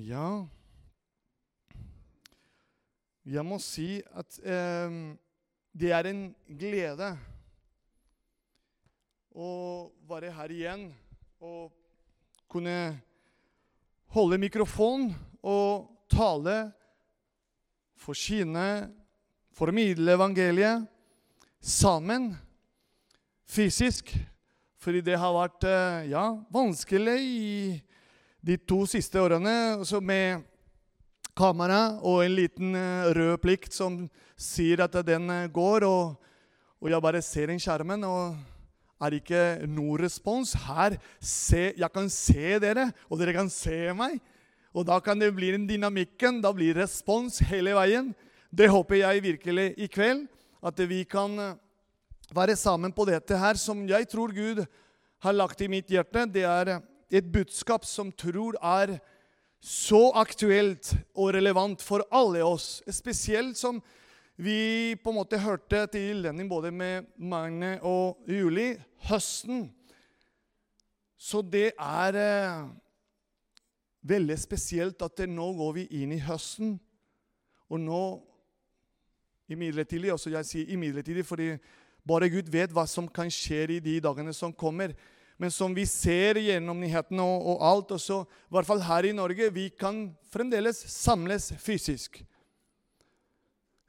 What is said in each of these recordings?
Ja Jeg må si at eh, det er en glede å være her igjen og kunne holde mikrofon og tale, forkynne, formidle evangeliet sammen, fysisk. Fordi det har vært eh, ja, vanskelig i de to siste årene med kamera og en liten eh, rød plikt som sier at den eh, går. Og, og jeg bare ser den skjermen, og er ikke noe respons. Her, se, jeg kan se dere, og dere kan se meg. Og da kan det bli den dynamikken. Da blir respons hele veien. Det håper jeg virkelig i kveld. At vi kan være sammen på dette her, som jeg tror Gud har lagt i mitt hjerte. Det er et budskap som tror er så aktuelt og relevant for alle oss. Spesielt som vi på en måte hørte til innledning både med Magne og Juli. Høsten. Så det er eh, veldig spesielt at nå går vi inn i høsten. Og nå imidlertid, altså Jeg sier imidlertid fordi bare Gud vet hva som kan skje i de dagene som kommer. Men som vi ser gjennom nyhetene og, og alt, også, i hvert fall her i Norge, vi kan fremdeles samles fysisk.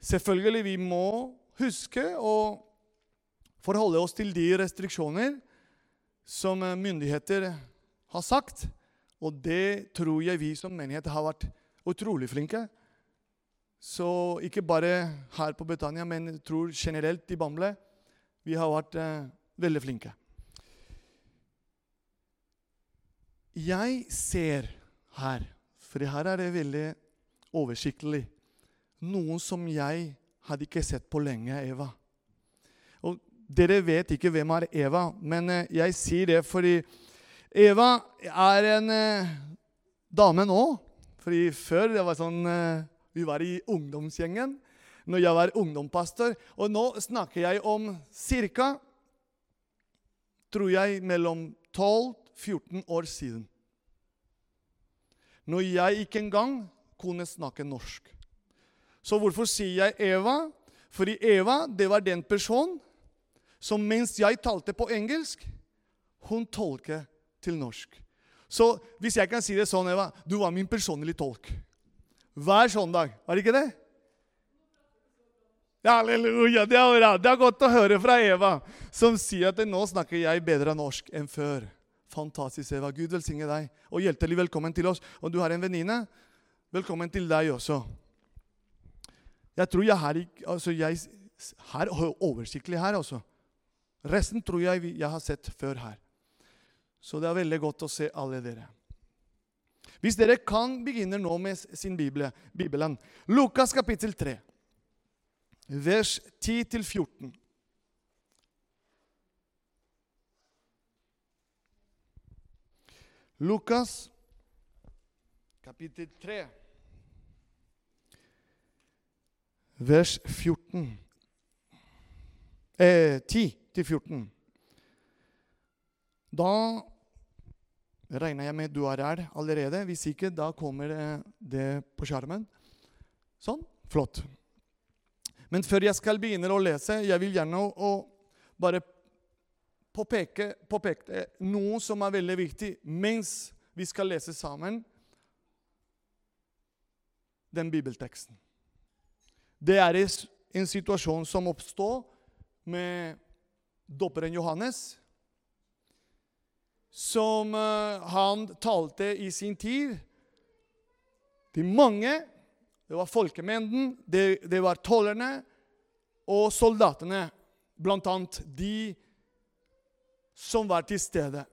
Selvfølgelig vi må huske å forholde oss til de restriksjoner som myndigheter har sagt. Og det tror jeg vi som menighet har vært utrolig flinke. Så ikke bare her på Betania, men jeg tror generelt i Bamble. Vi har vært eh, veldig flinke. Jeg ser her, for her er det veldig oversiktlig, noen som jeg hadde ikke sett på lenge, Eva. Og Dere vet ikke hvem er Eva, men eh, jeg sier det fordi Eva er en eh, dame nå. Fordi før det var sånn, eh, vi var i ungdomsgjengen når jeg var ungdomspastor. Og nå snakker jeg om ca. tror jeg mellom 12-14 år siden. Når jeg ikke engang kunne snakke norsk. Så hvorfor sier jeg Eva? Fordi Eva det var den personen som mens jeg talte på engelsk, hun tolket til norsk. Så hvis jeg kan si det sånn, Eva Du var min personlige tolk. Hver søndag. Var det ikke det? Halleluja, det er bra. Det er godt å høre fra Eva, som sier at nå snakker jeg bedre norsk enn før. Fantastisk, Eva. Gud velsigne deg. Og hjertelig velkommen til oss. Om du har en venninne, velkommen til deg også. Jeg tror jeg har altså jeg har oversiktlig her også. Resten tror jeg jeg har sett før her. Så det er veldig godt å se alle dere. Hvis dere kan begynne nå med sin Bibel, Bibelen. Lukas kapittel 3 vers 10-14. Lukas kapittel 3, vers 14. Eh, 10-14. Da regner jeg med du er her allerede. Hvis ikke, da kommer det på skjermen. Sånn. Flott. Men før jeg skal begynne å lese, jeg vil gjerne å, å bare påpeke, påpekte noe som er veldig viktig mens vi skal lese sammen den bibelteksten. Det er en situasjon som oppstår med dopperen Johannes, som uh, han talte i sin tid til mange det var folkemengden, det, det var tollerne og soldatene. Blant annet de som var til stede.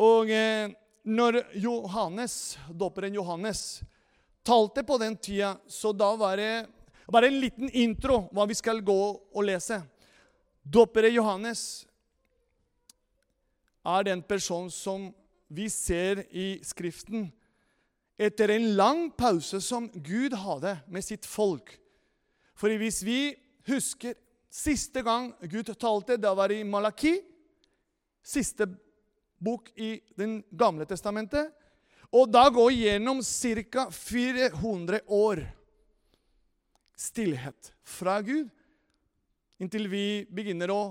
Og eh, når Johannes, dopperen Johannes talte på den tida, så da var det bare en liten intro hva vi skal gå og lese. Dopperen Johannes er den personen som vi ser i Skriften etter en lang pause som Gud hadde med sitt folk. For hvis vi husker siste gang Gud talte, da var det i Malaki, siste bok i Den gamle testamentet. Og da går gjennom ca. 400 år stillhet fra Gud, inntil vi begynner å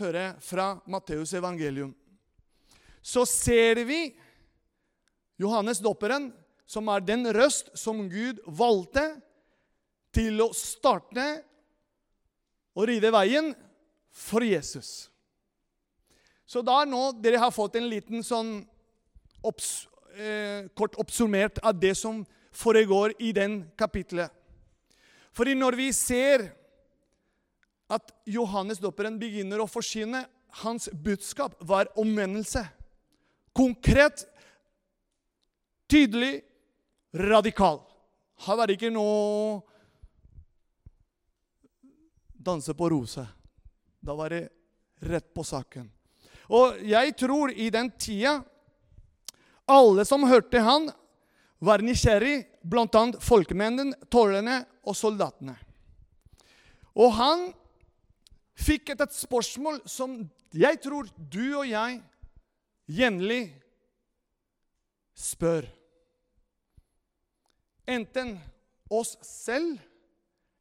høre fra Matteus evangelium. Så ser vi Johannes dopperen, som er den røst som Gud valgte til å starte og ride veien for Jesus. Så da nå dere har fått en liten sånn obs, eh, kort oppsummert av det som foregår i den kapitlet. Fordi når vi ser at Johannes dopperen begynner å forsyne, hans budskap var omvendelse. Konkret, tydelig, radikal. Her var det ikke noe danse på rose. Da var det rett på saken. Og jeg tror i den tida alle som hørte han, var nysgjerrig, bl.a. folkemennene, tollerne og soldatene. Og han fikk et, et spørsmål som jeg tror du og jeg jevnlig spør. Enten oss selv,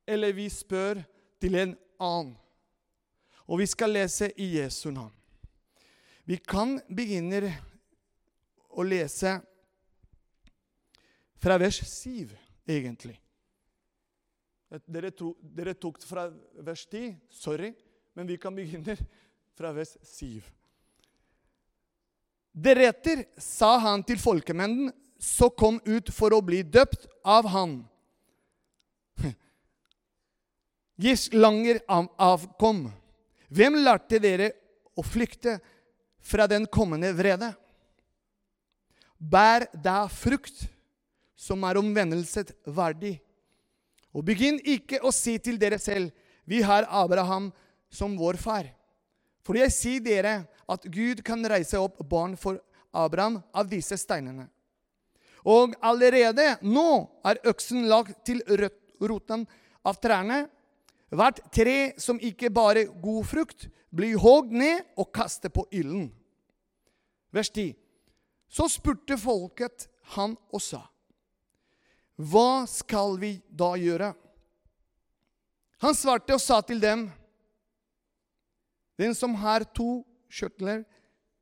eller vi spør til en annen. Og vi skal lese i Jesu navn. Vi kan begynne å lese fra vers 7, egentlig. Dere, to, dere tok fra vers 10. Sorry, men vi kan begynne fra vers 7. Deretter sa han til folkemennene så kom ut for å bli døpt av han. Gislanger avkom. Hvem lærte dere å flykte fra den kommende vrede? Bær da frukt som er omvendelset verdig. Og begynn ikke å si til dere selv, vi har Abraham som vår far. For jeg sier dere at Gud kan reise opp barn for Abraham av disse steinene. Og allerede nå er øksen lagt til roten av trærne. Hvert tre som ikke bare god frukt, blir hogd ned og kastet på ilden. Vers 10. Så spurte folket han og sa, Hva skal vi da gjøre? Han svarte og sa til dem, Den som har to kjøtler,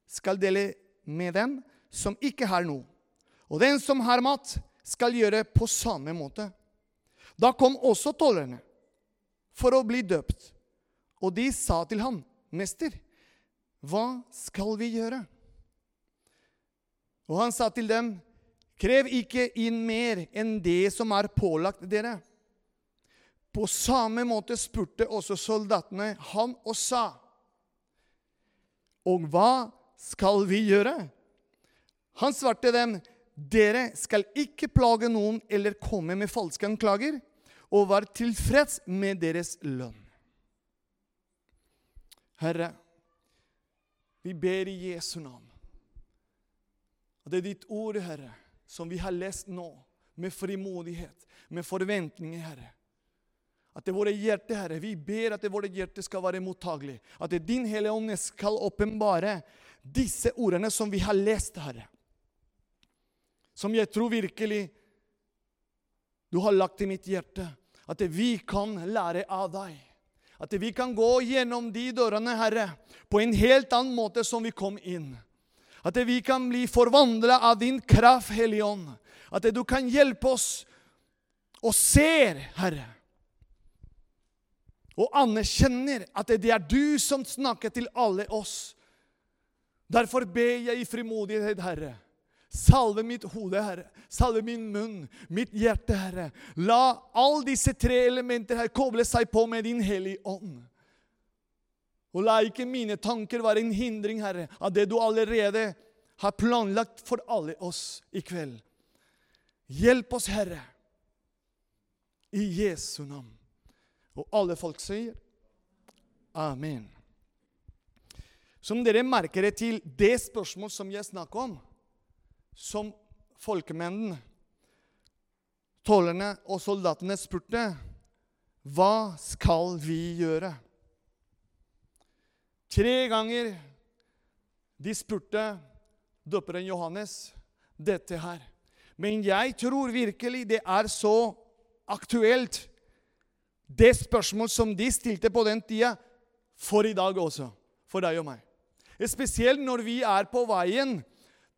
skal dele med dem som ikke har noe. Og den som har mat, skal gjøre på samme måte. Da kom også tollerne for å bli døpt, og de sa til ham, Mester, hva skal vi gjøre? Og han sa til dem, krev ikke inn mer enn det som er pålagt dere. På samme måte spurte også soldatene han og sa, Og hva skal vi gjøre? Han svarte dem, dere skal ikke plage noen eller komme med falske anklager, og vær tilfreds med deres lønn. Herre, vi ber i Jesu navn. Og det er ditt ord, Herre, som vi har lest nå, med frimodighet, med forventninger, Herre. At det våre hjerte, Herre, vi ber at det våre hjerte skal være mottagelig. At det din Hellige Ånd skal åpenbare disse ordene som vi har lest, Herre som jeg tror virkelig du har lagt i mitt hjerte. At vi kan lære av deg. At vi kan gå gjennom de dørene, Herre, på en helt annen måte som vi kom inn. At vi kan bli forvandla av din kraft, Hellige Ånd. At du kan hjelpe oss og ser, Herre. Og anerkjenner at det er du som snakker til alle oss. Derfor ber jeg i frimodighet, Herre Salve mitt hode, Herre. Salve min munn, mitt hjerte, Herre. La alle disse tre elementer her koble seg på med din hellige ånd. Og la ikke mine tanker være en hindring, Herre, av det du allerede har planlagt for alle oss i kveld. Hjelp oss, Herre, i Jesu navn. Og alle folk sier amen. Som dere merker det til det spørsmålet som jeg snakker om, som folkemennene, tollerne og soldatene spurte, hva skal vi gjøre? Tre ganger de spurte døperen Johannes dette her. Men jeg tror virkelig det er så aktuelt, det spørsmålet som de stilte på den tida, for i dag også. For deg og meg. Spesielt når vi er på veien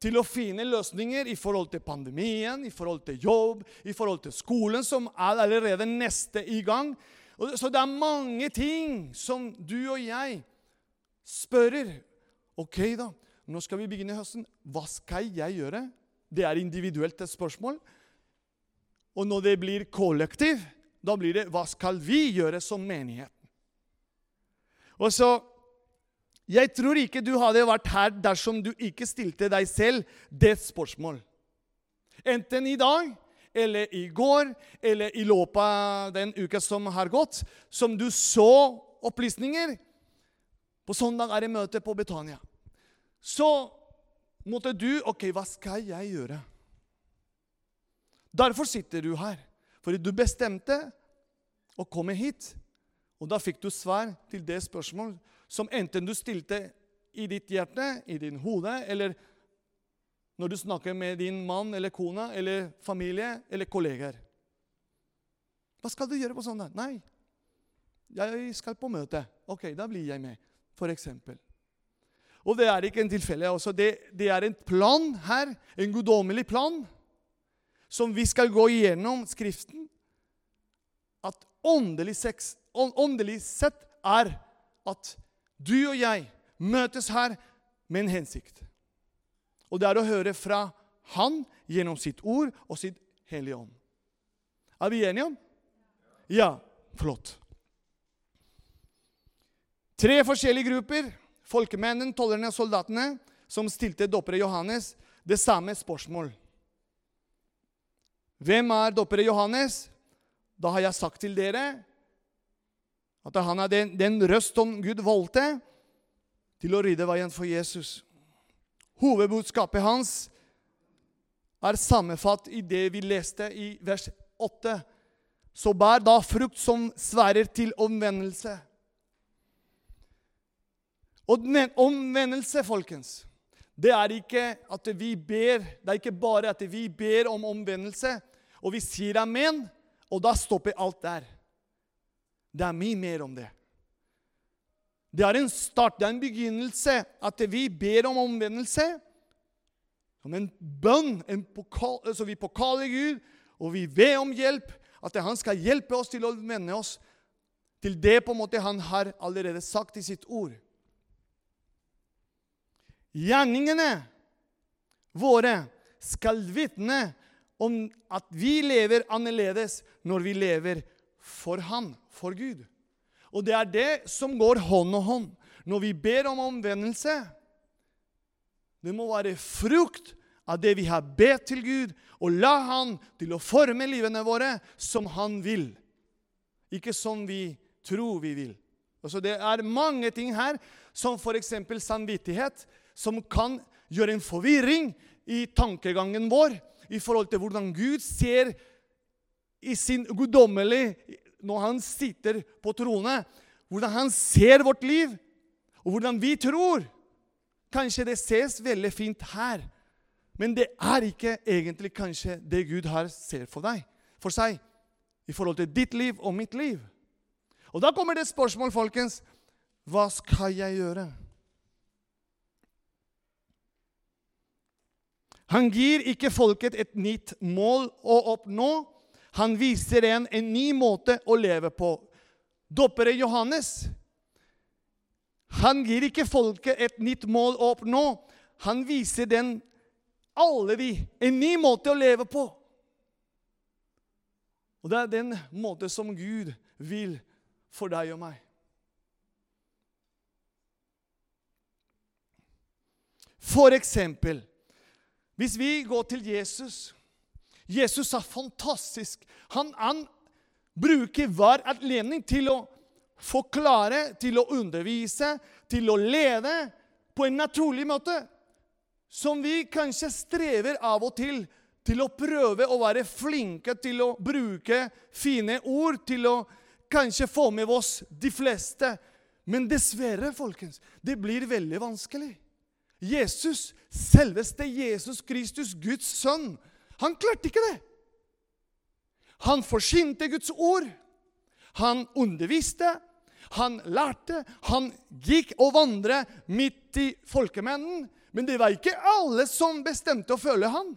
til å finne løsninger i forhold til pandemien, i forhold til jobb, i forhold til skolen, som er allerede neste i gang. Så det er mange ting som du og jeg spørrer. Ok, da. Nå skal vi begynne høsten. Hva skal jeg gjøre? Det er individuelt et spørsmål. Og når det blir kollektiv, da blir det hva skal vi gjøre som menighet? Og så, Jeg tror ikke du hadde vært her dersom du ikke stilte deg selv det spørsmål. Enten i dag eller i går eller i løpet av den uka som har gått, som du så opplysninger. På søndag er det møte på Betania. Så måtte du Ok, hva skal jeg gjøre? Derfor sitter du her. Fordi du bestemte å komme hit. Og da fikk du svar til det spørsmålet som enten du stilte i ditt hjerte, i din hode, eller når du snakker med din mann eller kone eller familie eller kolleger. Hva skal du gjøre på søndag? Nei, jeg skal på møte. Ok, da blir jeg med, f.eks. Og det er ikke en tilfelle. Også. det, det, er en plan her, en guddommelig plan, som vi skal gå igjennom Skriften. At åndelig, sex, åndelig sett er at du og jeg møtes her med en hensikt. Og det er å høre fra Han gjennom sitt ord og sitt Hellige Ånd. Er vi enige om? Ja. Flott. Tre forskjellige grupper folkemennene, tollerne og soldatene som stilte Dopperet Johannes det samme spørsmål. Hvem er Dopperet Johannes? Da har jeg sagt til dere at han er den, den røst som Gud valgte til å rydde veien for Jesus. Hovedbudskapet hans er sammenfatt i det vi leste i vers 8. Så bær da frukt som sverrer til omvendelse. Og omvendelse, folkens, det er ikke at vi ber Det er ikke bare at vi ber om omvendelse, og vi sier amen, og da stopper alt der. Det er mye mer om det. Det er en start, det er en begynnelse, at vi ber om omvendelse. Som en bønn. En pokal, så vi pokaler Gud, og vi ber om hjelp. At han skal hjelpe oss til å vende oss til det på en måte han har allerede sagt i sitt ord. Gjerningene våre skal vitne om at vi lever annerledes når vi lever for Han, for Gud. Og det er det som går hånd og hånd. Når vi ber om omvendelse, det må være frukt av det vi har bedt til Gud, og la Han til å forme livene våre som Han vil. Ikke som vi tror vi vil. Altså Det er mange ting her, som f.eks. samvittighet som kan gjøre en forvirring i tankegangen vår i forhold til hvordan Gud ser i sin guddommelige Når han sitter på tronen, hvordan han ser vårt liv, og hvordan vi tror. Kanskje det ses veldig fint her, men det er ikke egentlig kanskje det Gud her ser for deg, for seg, i forhold til ditt liv og mitt liv. Og da kommer det spørsmål, folkens. Hva skal jeg gjøre? Han gir ikke folket et nytt mål å oppnå. Han viser en, en ny måte å leve på. Doppere Johannes han gir ikke folket et nytt mål å oppnå. Han viser den alle vi en ny måte å leve på. Og det er den måte som Gud vil for deg og meg. For eksempel hvis vi går til Jesus Jesus er fantastisk. Han, han bruker hver anledning til å forklare, til å undervise, til å lede på en naturlig måte. Som vi kanskje strever av og til til å prøve å være flinke til å bruke fine ord, til å kanskje få med oss de fleste. Men dessverre, folkens, det blir veldig vanskelig. Jesus, selveste Jesus Kristus, Guds sønn, Han klarte ikke det. Han forsynte Guds ord. Han underviste. Han lærte. Han gikk og vandret midt i folkemennen. Men det var ikke alle som bestemte å følge han.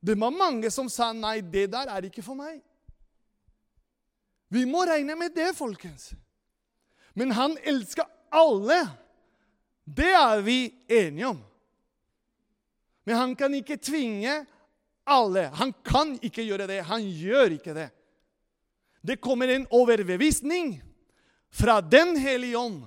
Det var mange som sa nei, det der er ikke for meg. Vi må regne med det, folkens. Men han elsker alle. Det er vi enige om. Men han kan ikke tvinge alle. Han kan ikke gjøre det. Han gjør ikke det. Det kommer en overbevisning fra Den hellige ånd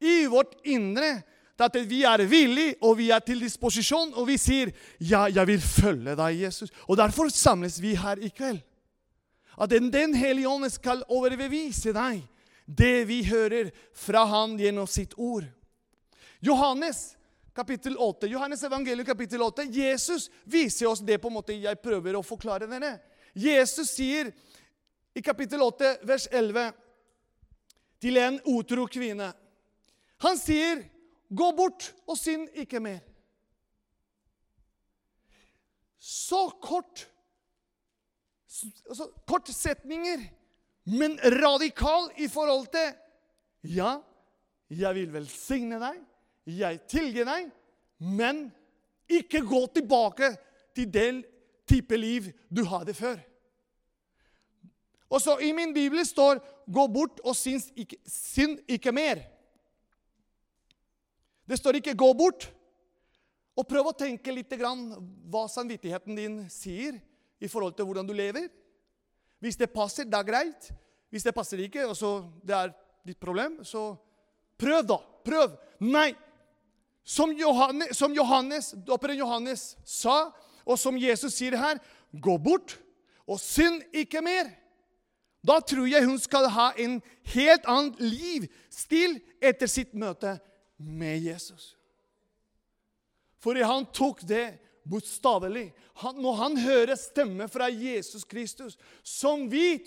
i vårt indre at vi er villige og vi er til disposisjon, og vi sier 'Ja, jeg vil følge deg, Jesus'. Og Derfor samles vi her i kveld. At Den, den hellige ånd skal overbevise deg det vi hører fra Han gjennom sitt ord. Johannes kapittel 8. Johannes evangelium kapittel 8. Jesus viser oss det på en måte jeg prøver å forklare denne. Jesus sier i kapittel 8, vers 11, til en utro kvinne Han sier, 'Gå bort og synd ikke mer'. Så kort altså, Kort setninger, men radikal i forhold til Ja, jeg vil velsigne deg jeg tilgir deg, men ikke gå tilbake til den type liv du hadde før. Og så I min bibel står 'gå bort og synd ikke, synd ikke mer'. Det står ikke 'gå bort'. Og prøv å tenke litt grann hva samvittigheten din sier i forhold til hvordan du lever. Hvis det passer, det er greit. Hvis det passer ikke, og så det er ditt problem, så prøv, da. Prøv. Nei, som Johannes, som Johannes, dopperen Johannes sa, og som Jesus sier her Gå bort og synd ikke mer. Da tror jeg hun skal ha en helt annen livsstil etter sitt møte med Jesus. For han tok det bokstavelig. Når han hører stemme fra Jesus Kristus, som vi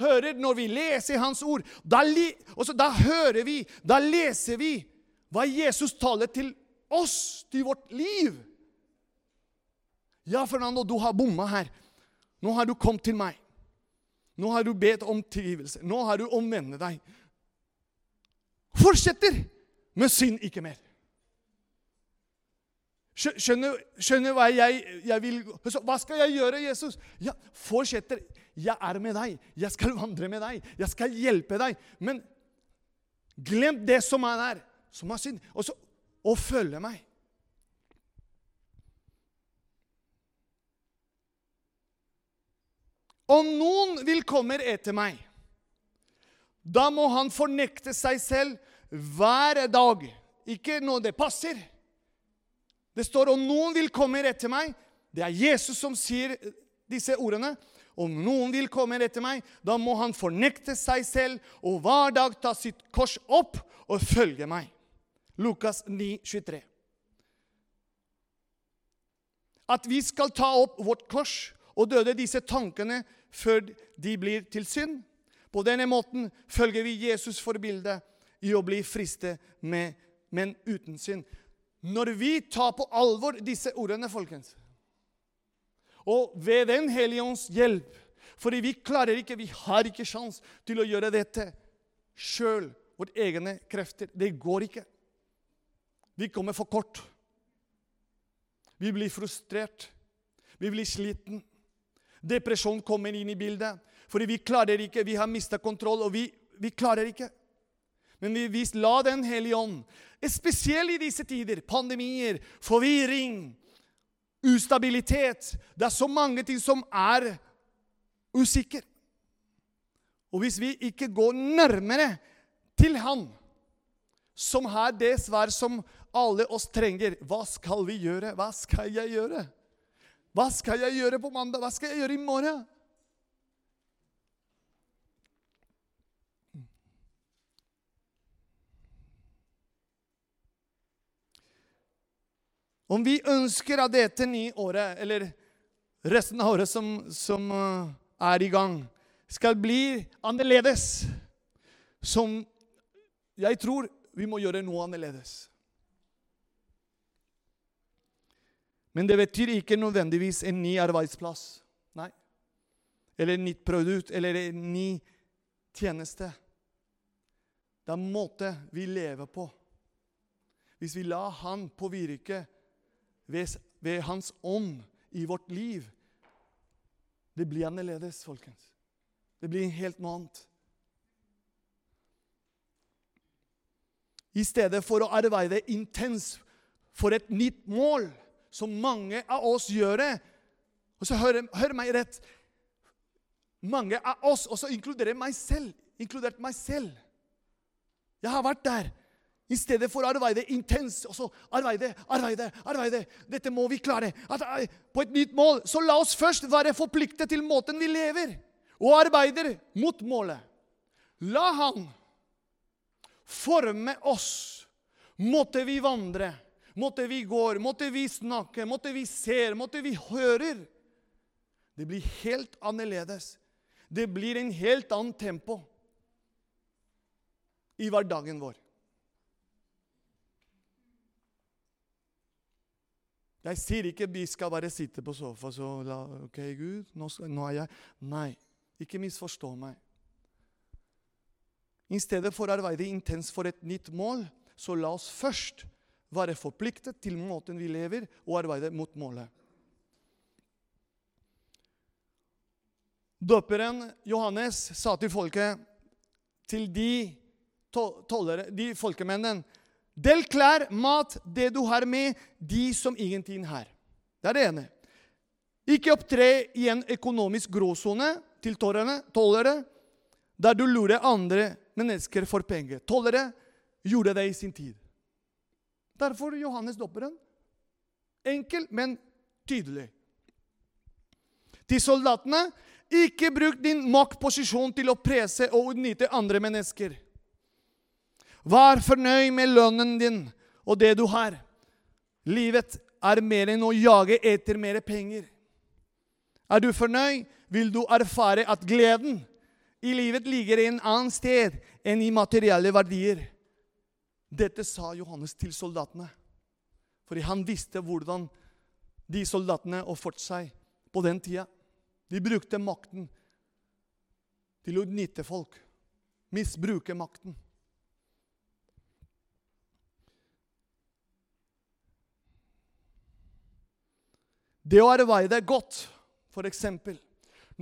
hører når vi leser Hans ord, da, da hører vi, da leser vi hva Jesus taler til oss, til vårt liv. Ja, Fernando, du har bomma her. Nå har du kommet til meg. Nå har du bedt om tilgivelse. Nå har du omvendt deg. Fortsetter, men synd ikke mer. Skjønner, skjønner hva jeg, jeg, vil Hva skal jeg gjøre, Jesus? Ja, Fortsetter. Jeg er med deg. Jeg skal vandre med deg. Jeg skal hjelpe deg. Men glem det som er der som er synd, og, så, og følge meg. Om noen vil komme etter meg, da må han fornekte seg selv hver dag. Ikke når det passer. Det står om noen vil komme etter meg. Det er Jesus som sier disse ordene. Om noen vil komme etter meg, da må han fornekte seg selv og hver dag ta sitt kors opp og følge meg. Lukas 9, 23. At vi skal ta opp vårt kors og døde disse tankene før de blir til synd. På denne måten følger vi Jesus forbilde i å bli friste, med, men uten synd. Når vi tar på alvor disse ordene, folkens, og ved Den hellige ånds hjelp Fordi vi klarer ikke, vi har ikke sjans til å gjøre dette sjøl, våre egne krefter. Det går ikke. Vi kommer for kort. Vi blir frustrert. Vi blir sliten. Depresjon kommer inn i bildet. Fordi vi klarer ikke, vi har mista kontroll, og vi, vi, klarer ikke. Men vi, vi la Den hellige ånd, spesielt i disse tider, pandemier, forvirring, ustabilitet Det er så mange ting som er usikre. Og hvis vi ikke går nærmere til Han, som har det svar som alle oss trenger. Hva skal vi gjøre? Hva skal jeg gjøre? Hva skal jeg gjøre på mandag? Hva skal jeg gjøre i morgen? Om vi ønsker at dette nye året, eller resten av året som, som uh, er i gang, skal bli annerledes, som jeg tror vi må gjøre noe annerledes. Men det betyr ikke nødvendigvis en ny arbeidsplass. Nei. Eller et nytt produkt, eller en ny tjeneste. Det er en måte vi lever på. Hvis vi lar Han påvirke ved, ved Hans ånd i vårt liv, det blir annerledes, folkens. Det blir helt noe annet. I stedet for å arbeide intenst for et nytt mål, som mange av oss gjør det Og så hør, hør meg rett. Mange av oss, og så inkluderer meg selv, inkludert meg selv Jeg har vært der. I stedet for å arbeide intenst, og så arbeide, arbeide, arbeide. Dette må vi klare. På et nytt mål. Så la oss først være forpliktet til måten vi lever og arbeider mot målet. La Han forme oss. Måtte vi vandre, måtte vi går, måtte vi snakke, måtte vi ser, måtte vi hører. Det blir helt annerledes. Det blir en helt annen tempo i hverdagen vår. Jeg sier ikke vi skal bare sitte på sofa så la, OK, Gud, nå, skal, nå er jeg Nei, ikke misforstå meg. I stedet for å arbeide intenst for et nytt mål, så la oss først være forpliktet til måten vi lever, og arbeide mot målet. Døperen Johannes sa til folket, til de, tollere, de folkemennene Del klær, mat, det du har med, de som ingenting har. Det er det ene. Ikke opptre i en økonomisk gråsone til tollere, der du lurer andre mennesker for penger. Tollere gjorde det i sin tid. Derfor Johannes dåperen. Enkel, men tydelig. Til soldatene ikke bruk din maktposisjon til å prese og utnytte andre mennesker. Vær fornøyd med lønnen din og det du har. Livet er mer enn å jage etter mer penger. Er du fornøyd, vil du erfare at gleden i livet ligger i en annen sted enn i materielle verdier. Dette sa Johannes til soldatene, fordi han visste hvordan de soldatene oppførte seg på den tida. De brukte makten til å utnytte folk, misbruke makten. Det å arbeide godt, f.eks.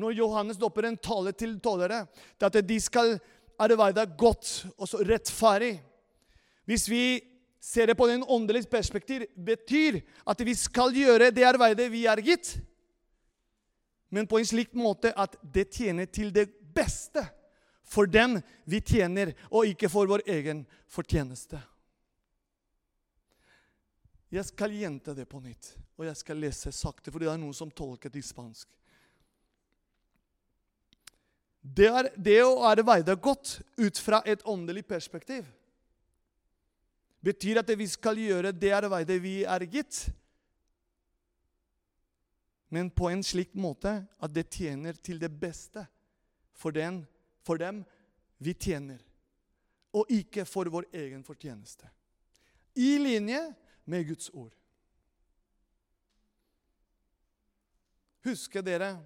Når Johannes dåperen tale til tollere, det at de skal arbeide godt og rettferdig. Hvis vi ser det på den åndelige perspektiv, betyr at vi skal gjøre det arbeidet vi er gitt, men på en slik måte at det tjener til det beste for den vi tjener, og ikke for vår egen fortjeneste. Jeg skal gjenta det på nytt, og jeg skal lese sakte, for det er noen som tolker det i spansk. Det, er, det å arbeide godt ut fra et åndelig perspektiv betyr at vi skal gjøre det arbeidet vi er gitt, men på en slik måte at det tjener til det beste for, den, for dem vi tjener, og ikke for vår egen fortjeneste. I linje med Guds ord. Husker dere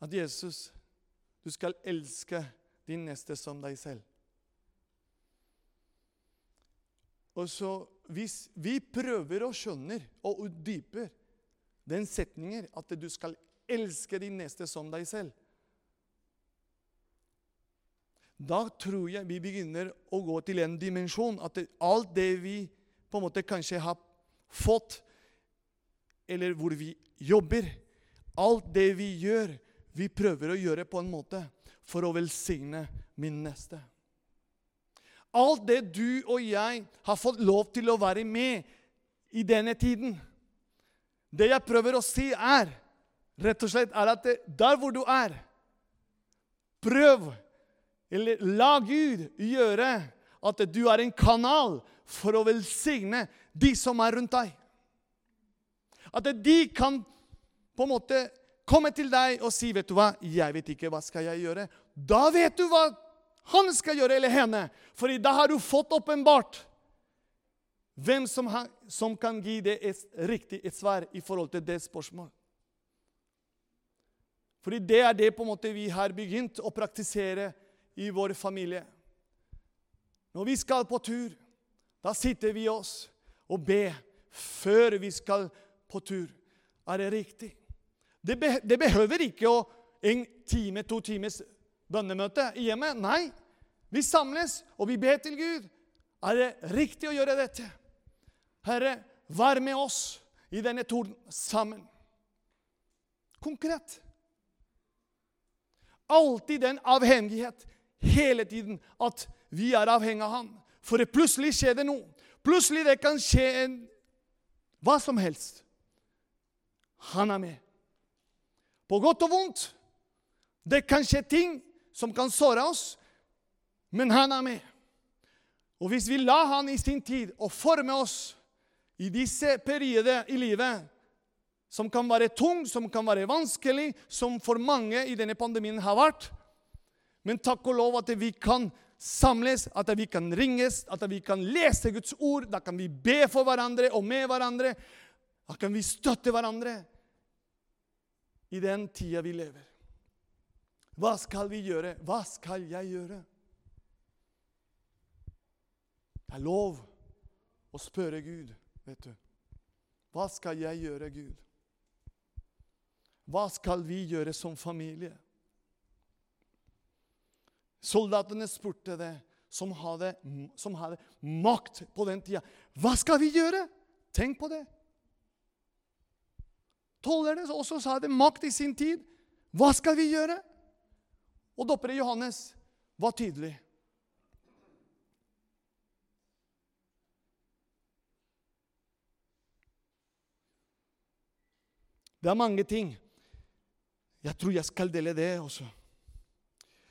at Jesus Du skal elske din neste som deg selv. Og så Hvis vi prøver å skjønne og utdype den setningen at du skal elske din neste som deg selv Da tror jeg vi begynner å gå til en dimensjon at alt det vi på en måte kanskje har fått, eller hvor vi jobber. Alt det vi gjør, vi prøver å gjøre på en måte for å velsigne min neste. Alt det du og jeg har fått lov til å være med i denne tiden Det jeg prøver å si, er rett og slett er at der hvor du er Prøv, eller la Gud gjøre at du er en kanal for å velsigne de som er rundt deg. At de kan på en måte komme til deg og si, 'Vet du hva, jeg vet ikke hva skal jeg gjøre.' Da vet du hva han skal gjøre, eller henne. For da har du fått åpenbart Hvem som, har, som kan gi det et riktig et svar i forhold til det spørsmålet? Fordi det er det på en måte vi har begynt å praktisere i vår familie. Når vi skal på tur, da sitter vi oss og ber før vi skal på tur. Er det riktig? Det, be det behøver ikke å en time, to times bønnemøte i hjemmet. Nei, vi samles, og vi ber til Gud. Er det riktig å gjøre dette? Herre, vær med oss i denne torden sammen. Konkret. Alltid den avhengighet hele tiden at vi er avhengig av Han. For plutselig skjer det noe. Plutselig det kan skje en, hva som helst. Han er med. På godt og vondt. Det kan skje ting som kan såre oss, men han er med. Og hvis vi lar han i sin tid og forme oss i disse perioder i livet som kan være tung, som kan være vanskelig, som for mange i denne pandemien har vært Men takk og lov at vi kan samles, at vi kan ringes, at vi kan lese Guds ord. Da kan vi be for hverandre og med hverandre. Da kan vi støtte hverandre i den tida vi lever. Hva skal vi gjøre? Hva skal jeg gjøre? Det er lov å spørre Gud, vet du. Hva skal jeg gjøre, Gud? Hva skal vi gjøre som familie? Soldatene spurte det, som hadde, som hadde makt på den tida. Hva skal vi gjøre? Tenk på det. Tollerne også sa det makt i sin tid. Hva skal vi gjøre? Og doppere Johannes var tydelig. Det er mange ting. Jeg tror jeg skal dele det også.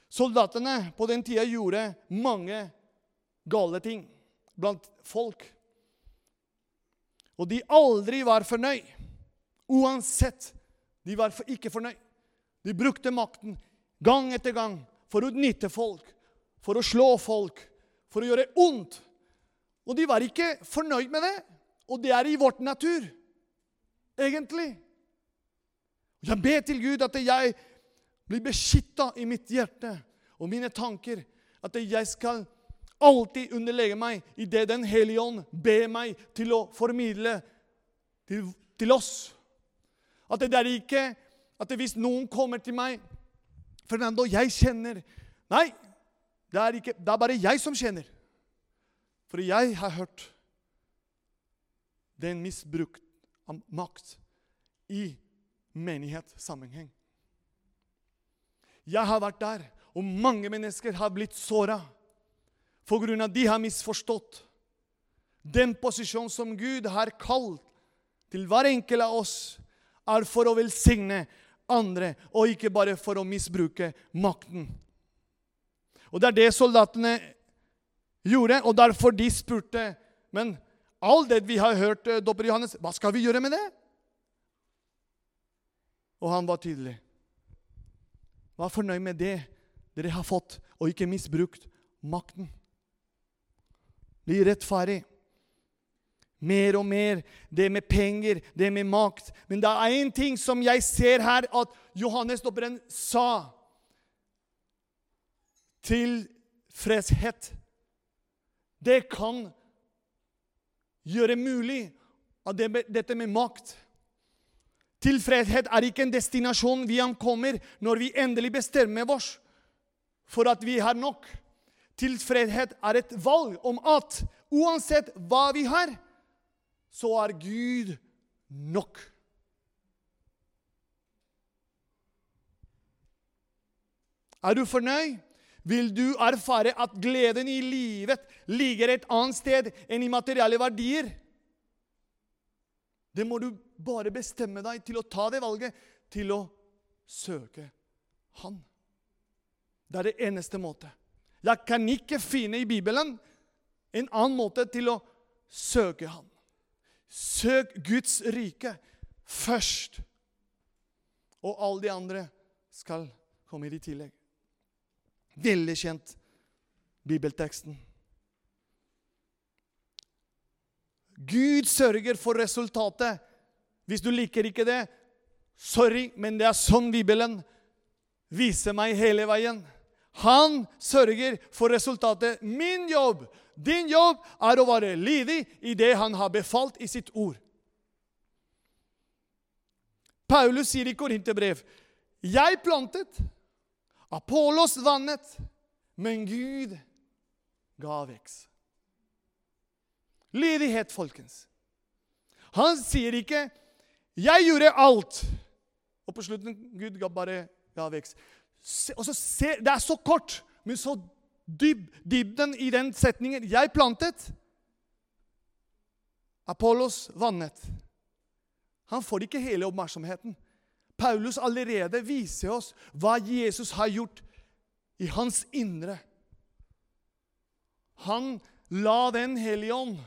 Soldatene på den tida gjorde mange gale ting blant folk. Og de aldri var fornøyd. Uansett. De var ikke fornøyd. De brukte makten gang etter gang for å utnytte folk, for å slå folk, for å gjøre ondt. Og de var ikke fornøyd med det. Og det er i vårt natur, egentlig. Jeg ber til Gud at jeg blir beskytta i mitt hjerte og mine tanker. At jeg skal alltid underlegge meg i det Den hellige ånd ber meg til å formidle til, til oss. At det er ikke at hvis noen kommer til meg Fernando, jeg kjenner Nei, det er, ikke, det er bare jeg som kjenner. For jeg har hørt den misbruk av makt i menighetssammenheng. Jeg har vært der, og mange mennesker har blitt såra pga. de har misforstått den posisjonen som Gud har kalt til hver enkelt av oss, er for å velsigne andre, og ikke bare for å misbruke makten. Og Det er det soldatene gjorde, og derfor de spurte Men all det vi har hørt, eh, dopper Johannes, hva skal vi gjøre med det? Og han var tydelig. Vær fornøyd med det dere har fått, og ikke misbrukt makten. Bli rettferdig. Mer og mer. Det med penger, det med makt. Men det er én ting som jeg ser her at Johannes Dobberen sa. Tilfredshet. Det kan gjøre mulig at det, dette med makt Tilfredshet er ikke en destinasjon vi ankommer når vi endelig bestemmer oss for at vi har nok. Tilfredshet er et valg om at uansett hva vi har, så er Gud nok. Er du fornøyd? Vil du erfare at gleden i livet ligger et annet sted enn i materielle verdier? Det må du bare bestemme deg til å ta det valget, til å søke Han. Det er det eneste måte. Jeg kan ikke finne i Bibelen en annen måte til å søke Han. Søk Guds rike først. Og alle de andre skal komme i tillegg. Veldig kjent bibelteksten. Gud sørger for resultatet. Hvis du liker ikke det, sorry, men det er sånn Bibelen viser meg hele veien. Han sørger for resultatet. Min jobb, din jobb, er å være lydig i det han har befalt i sitt ord. Paulus sier i Korinterbrev jeg plantet, Apollos vannet, men Gud ga vekst. Lydighet, folkens. Han sier ikke 'Jeg gjorde alt', og på slutten Gud ga bare ga vekst. Så ser, Det er så kort, men så dyb, dybden i den setningen 'Jeg plantet', Apollos vannet. Han får ikke hele oppmerksomheten. Paulus allerede viser oss hva Jesus har gjort i hans indre. Han la Den hellige ånd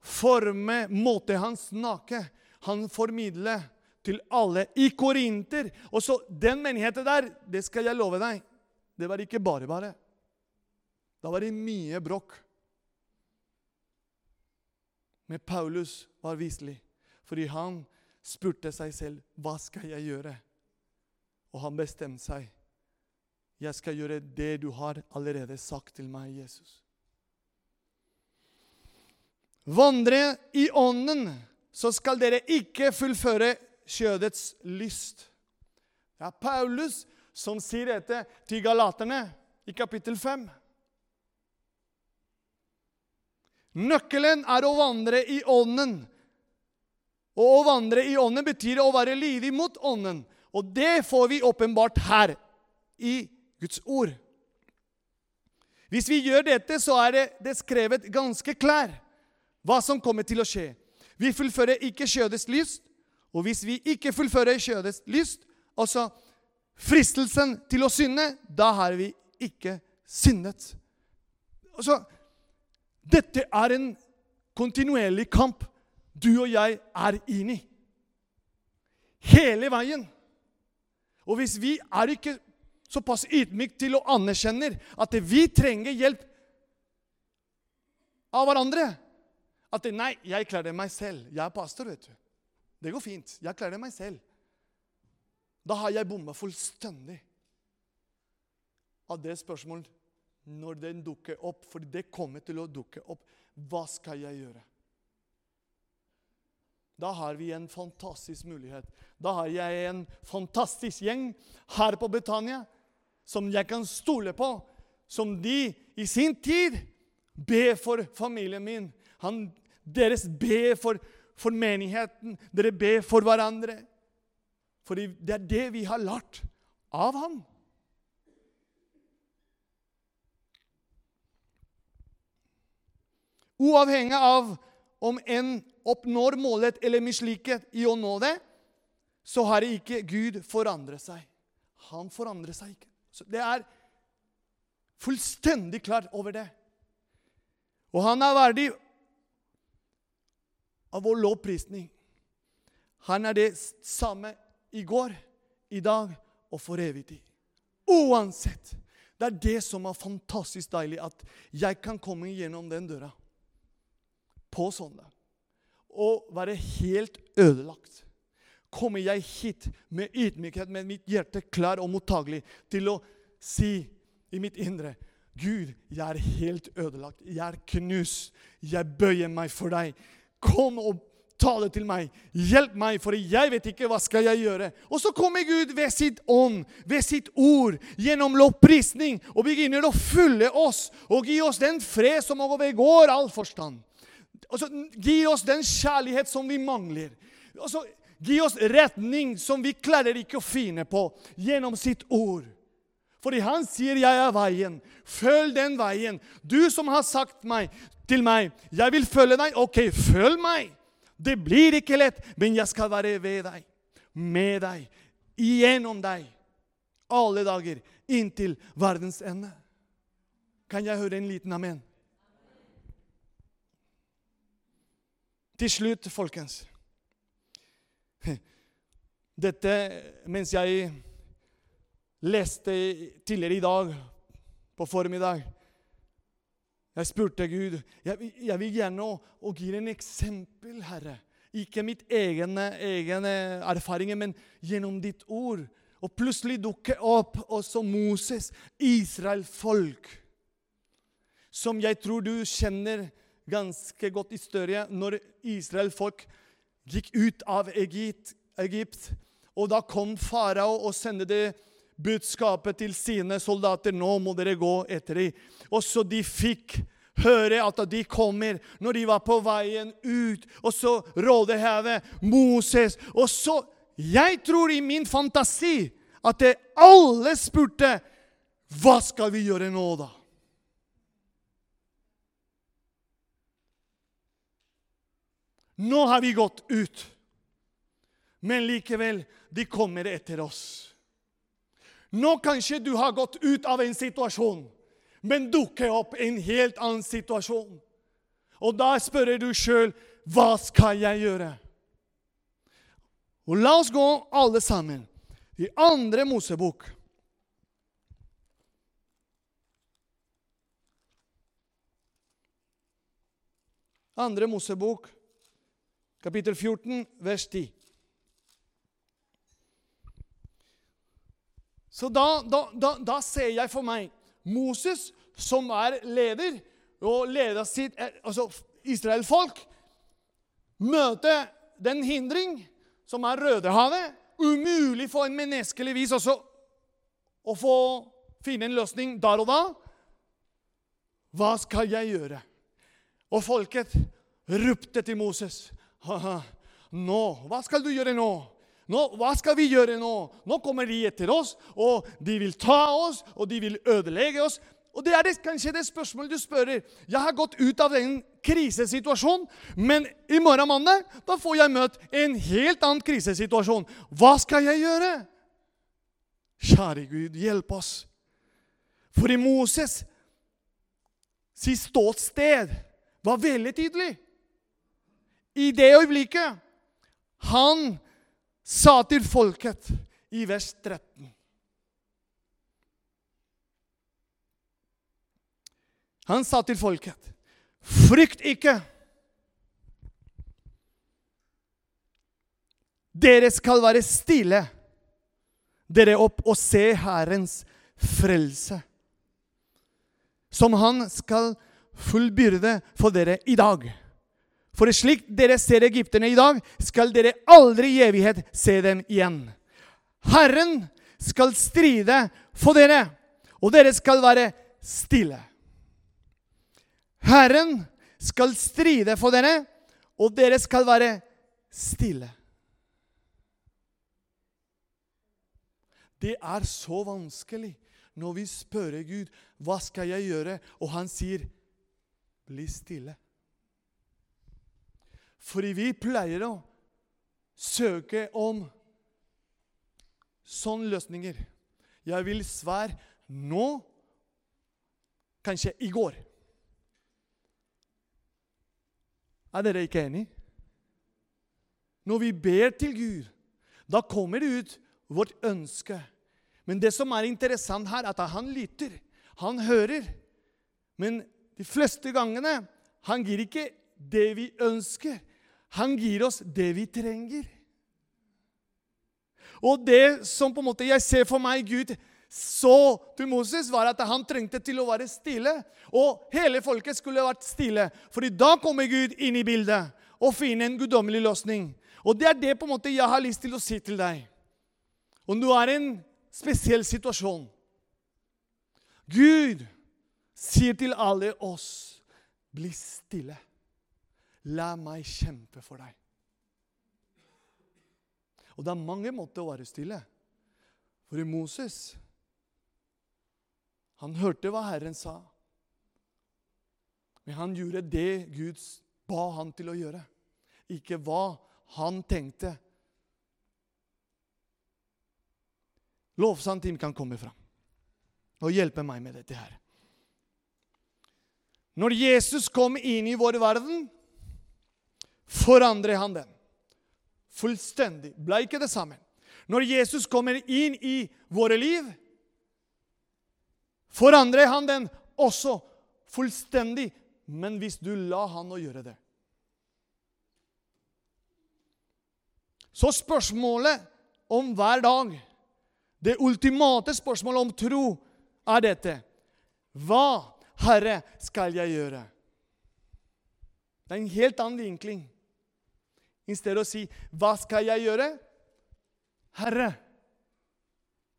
forme måten han nake. Han formidler til alle i Korinter. Og så Den menigheten der, det skal jeg love deg, det var ikke bare bare. Da var det mye bråk. Men Paulus var viselig, fordi han spurte seg selv hva skal jeg gjøre. Og han bestemte seg. Jeg skal gjøre det du har allerede sagt til meg, Jesus. Vandre i ånden, så skal dere ikke fullføre kjødets lyst. Det er Paulus som sier dette til galaterne i kapittel 5. Nøkkelen er å vandre i ånden. Og å vandre i ånden betyr å være lydig mot ånden. Og det får vi åpenbart her i Guds ord. Hvis vi gjør dette, så er det, det skrevet ganske klær hva som kommer til å skje. Vi fullfører ikke kjødets lyst. Og hvis vi ikke fullfører kjødets lyst, altså fristelsen til å synde, da har vi ikke syndet. Altså, dette er en kontinuerlig kamp du og jeg er inne i. Hele veien. Og hvis vi er ikke såpass ydmyke til å anerkjenne at vi trenger hjelp av hverandre at det, nei, jeg klarer det meg selv. Jeg er pastor, vet du. Det går fint. Jeg klarer det meg selv. Da har jeg bomma fullstendig av det spørsmålet når den dukker opp. For det kommer til å dukke opp. Hva skal jeg gjøre? Da har vi en fantastisk mulighet. Da har jeg en fantastisk gjeng her på Betania som jeg kan stole på. Som de i sin tid ber for familien min. Han deres ber for, for menigheten. Dere ber for hverandre. For det er det vi har lært av ham. Uavhengig av om en oppnår målet eller misliket i å nå det, så har ikke Gud forandret seg. Han forandrer seg ikke. Så det er fullstendig klart over det. Og han er verdig av vår lovprisning. Han er det samme i går, i dag og for evig tid. Uansett. Det er det som er fantastisk deilig, at jeg kan komme gjennom den døra på søndag og være helt ødelagt. Kommer jeg hit med ydmykhet, med mitt hjerte klar og mottagelig til å si i mitt indre Gud, jeg er helt ødelagt. Jeg er knust. Jeg bøyer meg for deg. Kom og tale til meg. Hjelp meg, for jeg vet ikke hva skal jeg gjøre. Og så kommer Gud ved sitt ånd, ved sitt ord, gjennom lovprisning og begynner å fylle oss og gi oss den fred som overgår all forstand. Og så Gi oss den kjærlighet som vi mangler. Og så Gi oss retning som vi klarer ikke å finne på, gjennom sitt ord. Fordi han sier 'jeg er veien'. Følg den veien. Du som har sagt meg, til meg 'Jeg vil følge deg'. Ok, følg meg. Det blir ikke lett, men jeg skal være ved deg, med deg, igjennom deg, alle dager, inntil verdens ende. Kan jeg høre en liten amen? Til slutt, folkens Dette mens jeg leste tidligere i dag, på formiddag Jeg spurte Gud jeg, jeg vil gjerne å, å gi en eksempel, Herre. Ikke mitt egne, egne erfaringer, men gjennom ditt ord. Og plutselig dukker opp også Moses, Israel-folk, som jeg tror du kjenner ganske godt historie, når Israel-folk gikk ut av Egypt, Egypt, og da kom farao og sendte det budskapet til sine soldater. Nå må dere gå etter dem. Og så de fikk høre at de kommer når de var på veien ut. Og så Rådehavet, Moses Og så Jeg tror i min fantasi at det alle spurte Hva skal vi gjøre nå, da? Nå har vi gått ut. Men likevel, de kommer etter oss. Nå kanskje du har gått ut av en situasjon, men dukker opp en helt annen situasjon. Og da spør du sjøl hva skal jeg gjøre? Og La oss gå alle sammen i andre Mosebok. Andre Mosebok, kapittel 14, vers 10. Så da, da, da, da ser jeg for meg Moses, som er leder, og leder sitt eh, altså Israelfolk, møte den hindring som er Rødehavet. Umulig for en menneskelig vis også å få finne en løsning der og da. Hva skal jeg gjøre? Og folket ropte til Moses. Nå, hva skal du gjøre nå? Nå, Hva skal vi gjøre nå? Nå kommer de etter oss, og de vil ta oss, og de vil ødelegge oss. Og Det er det, kanskje det spørsmålet du spør. Jeg har gått ut av en krisesituasjon, men i morgen mandag da får jeg møte en helt annen krisesituasjon. Hva skal jeg gjøre? Kjære Gud, hjelp oss. For i Moses sitt ståsted var veldig tydelig. I det øyeblikket han sa til folket i vers 13 Han sa til folket, 'Frykt ikke.' Dere skal være stille, dere opp og se Herrens frelse, som Han skal fullbyrde for dere i dag. For slik dere ser egypterne i dag, skal dere aldri i evighet se dem igjen. Herren skal stride for dere, og dere skal være stille. Herren skal stride for dere, og dere skal være stille. Det er så vanskelig når vi spør Gud hva skal jeg gjøre, og han sier, 'Bli stille'. Fordi vi pleier å søke om sånne løsninger. Jeg vil svære nå, kanskje i går. Er dere ikke enig? Når vi ber til Gud, da kommer det ut vårt ønske. Men det som er interessant her, er at han lytter. Han hører. Men de fleste gangene han gir ikke det vi ønsker. Han gir oss det vi trenger. Og det som på en måte jeg ser for meg Gud så til Moses, var at han trengte til å være stille. Og hele folket skulle vært stille. fordi da kommer Gud inn i bildet og finner en guddommelig løsning. Og det er det på en måte jeg har lyst til å si til deg. Om du er i en spesiell situasjon Gud sier til alle oss, bli stille. La meg kjempe for deg. Og det er mange måter å være stille. For i Moses Han hørte hva Herren sa. Men han gjorde det Gud ba han til å gjøre, ikke hva han tenkte. Lovsangteam kan komme fram og hjelpe meg med dette her. Når Jesus kom inn i vår verden, forandret han den. Fullstendig. Ble ikke det samme. Når Jesus kommer inn i våre liv, forandrer han den også fullstendig, men hvis du la han å gjøre det. Så spørsmålet om hver dag, det ultimate spørsmålet om tro, er dette. Hva, Herre, skal jeg gjøre? Det er en helt annen vinkling. I stedet å si 'Hva skal jeg gjøre?' Herre.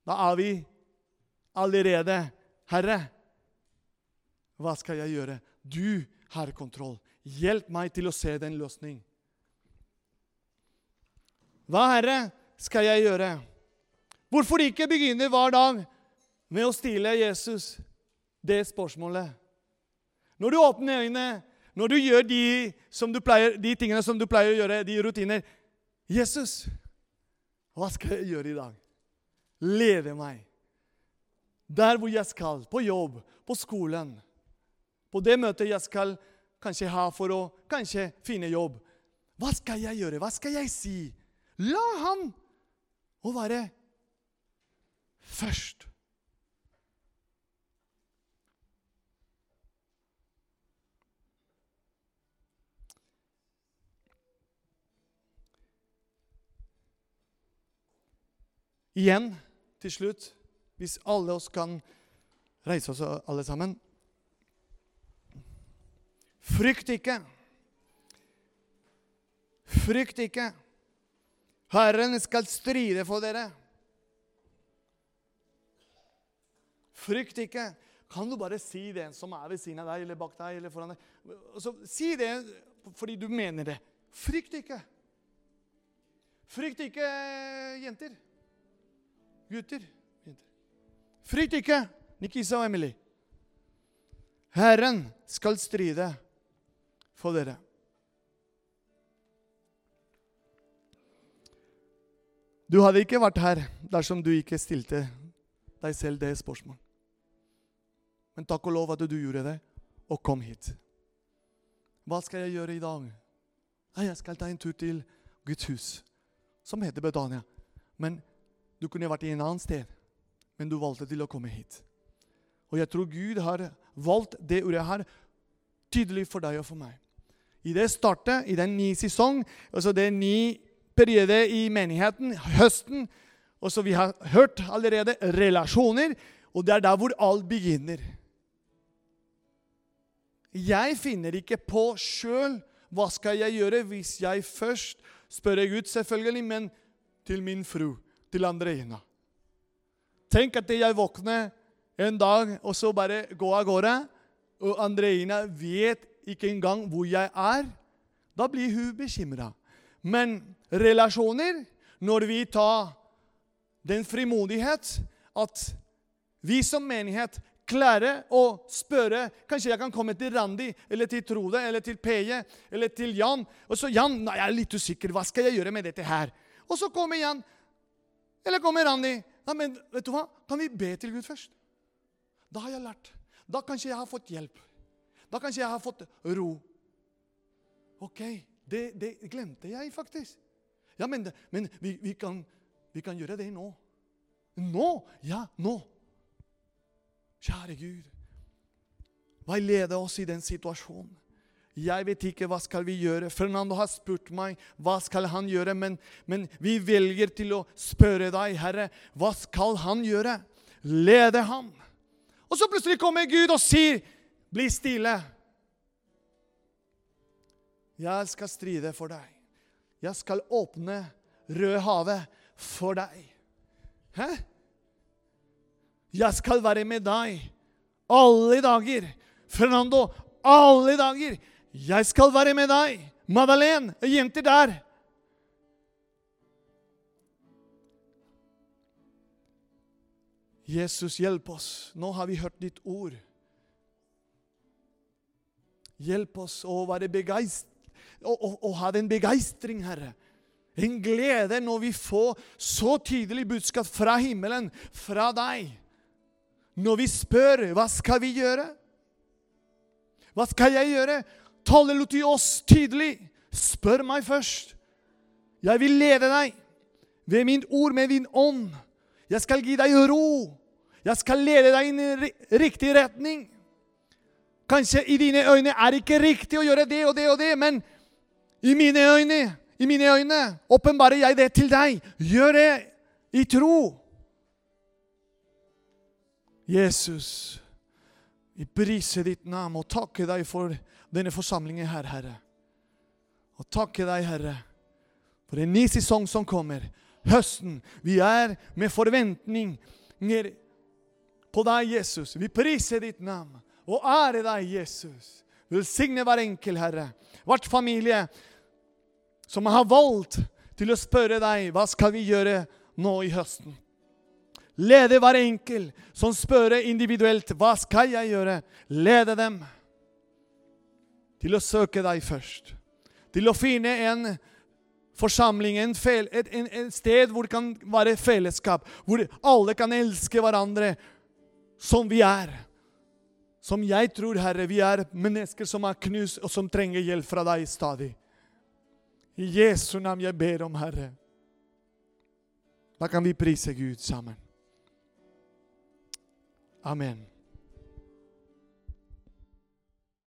Da er vi allerede Herre. Hva skal jeg gjøre? Du har kontroll. Hjelp meg til å se den løsning. Hva, Herre, skal jeg gjøre? Hvorfor ikke begynne hver dag med å stille Jesus det spørsmålet? Når du åpner øynene, når du gjør de, pleier, de tingene som du pleier å gjøre, de rutiner Jesus, hva skal jeg gjøre i dag? Lede meg. Der hvor jeg skal. På jobb, på skolen. På det møtet jeg skal kanskje ha for å kanskje finne jobb. Hva skal jeg gjøre? Hva skal jeg si? La han å være først. Igjen, til slutt, hvis alle oss kan reise oss alle sammen Frykt ikke. Frykt ikke. Herren skal stride for dere. Frykt ikke. Kan du bare si det som er ved siden av deg eller bak deg eller foran deg? Så, si det fordi du mener det. Frykt ikke. Frykt ikke, jenter. Gutter. Frykt ikke, Nikisa og Emily. Herren skal stride for dere. Du hadde ikke vært her dersom du ikke stilte deg selv det spørsmålet. Men takk og lov at du gjorde det, og kom hit. Hva skal jeg gjøre i dag? Jeg skal ta en tur til Guds hus, som heter Betania. Men du kunne vært i en annen sted, men du valgte til å komme hit. Og jeg tror Gud har valgt det ordet her tydelig for deg og for meg. I det startet, i den nye sesong, altså det nye periode i menigheten, høsten og så Vi har hørt allerede relasjoner, og det er der hvor alt begynner. Jeg finner ikke på sjøl hva skal jeg gjøre hvis jeg først spør Gud, selvfølgelig, men til min fru, til Andreina. Tenk at jeg våkner en dag og så bare går av gårde, og Andreina vet ikke engang hvor jeg er, da blir hun bekymra. Men relasjoner, når vi tar den frimodighet at vi som menighet klarer å spørre Kanskje jeg kan komme til Randi eller til Trode eller til Peje eller til Jan. Og så Jan, nei, jeg er litt usikker. Hva skal jeg gjøre med dette her? Og så kommer Jan. Eller kommer Randi. Ja, men vet du hva? Kan vi be til Gud først? Da har jeg lært. Da kanskje jeg har fått hjelp. Da kanskje jeg har fått ro. Ok, det, det glemte jeg faktisk. Ja, men, men vi, vi, kan, vi, kan, gjøre det nå. Nå! Ja, nå. Kjære Gud, veilede oss i den situasjonen. Jeg vet ikke hva skal vi gjøre. Fernando har spurt meg hva skal han gjøre, men, men vi velger til å spørre deg, Herre, hva skal han gjøre? Lede ham. Og så plutselig kommer Gud og sier bli stille. Jeg skal stride for deg. Jeg skal åpne Rødhavet for deg. Hæ? Jeg skal være med deg alle dager. Fernando, alle dager. Jeg skal være med deg. Madeleine, jente der. Jesus, hjelp oss. Nå har vi hørt ditt ord. Hjelp oss å være begeistret, å, å og ha den begeistring, Herre. En glede når vi får så tydelig budskap fra himmelen, fra deg. Når vi spør hva skal vi gjøre? Hva skal jeg gjøre? Taler du til oss tydelig? Spør meg først. Jeg vil lede deg ved min ord, med din ånd. Jeg skal gi deg ro. Jeg skal lede deg i riktig retning. kanskje i dine øyne er det ikke riktig å gjøre det og det og det, men i mine øyne, i mine øyne åpenbarer jeg det til deg. Gjør det i tro. Jesus, vi priser ditt navn og takker deg for denne forsamlingen her, Herre. Og takke deg, Herre, for en ny sesong som kommer. Høsten. Vi er med forventninger på deg, Jesus. Vi priser ditt navn og ære deg, Jesus. Velsigne hver enkel, Herre. Hvert familie som har valgt til å spørre deg hva skal vi gjøre nå i høsten. Lede hver enkel som spør individuelt hva skal jeg gjøre. Lede dem til å søke deg først. Til å finne en forsamling, en fel, et, en, et, sted hvor det kan være fellesskap. Hvor alle kan elske hverandre som vi er. Som jeg tror, Herre, vi er mennesker som er knust, og som trenger hjelp fra deg stadig. I Jesu navn jeg ber om, Herre. Da kan vi prise Gud sammen. Amen.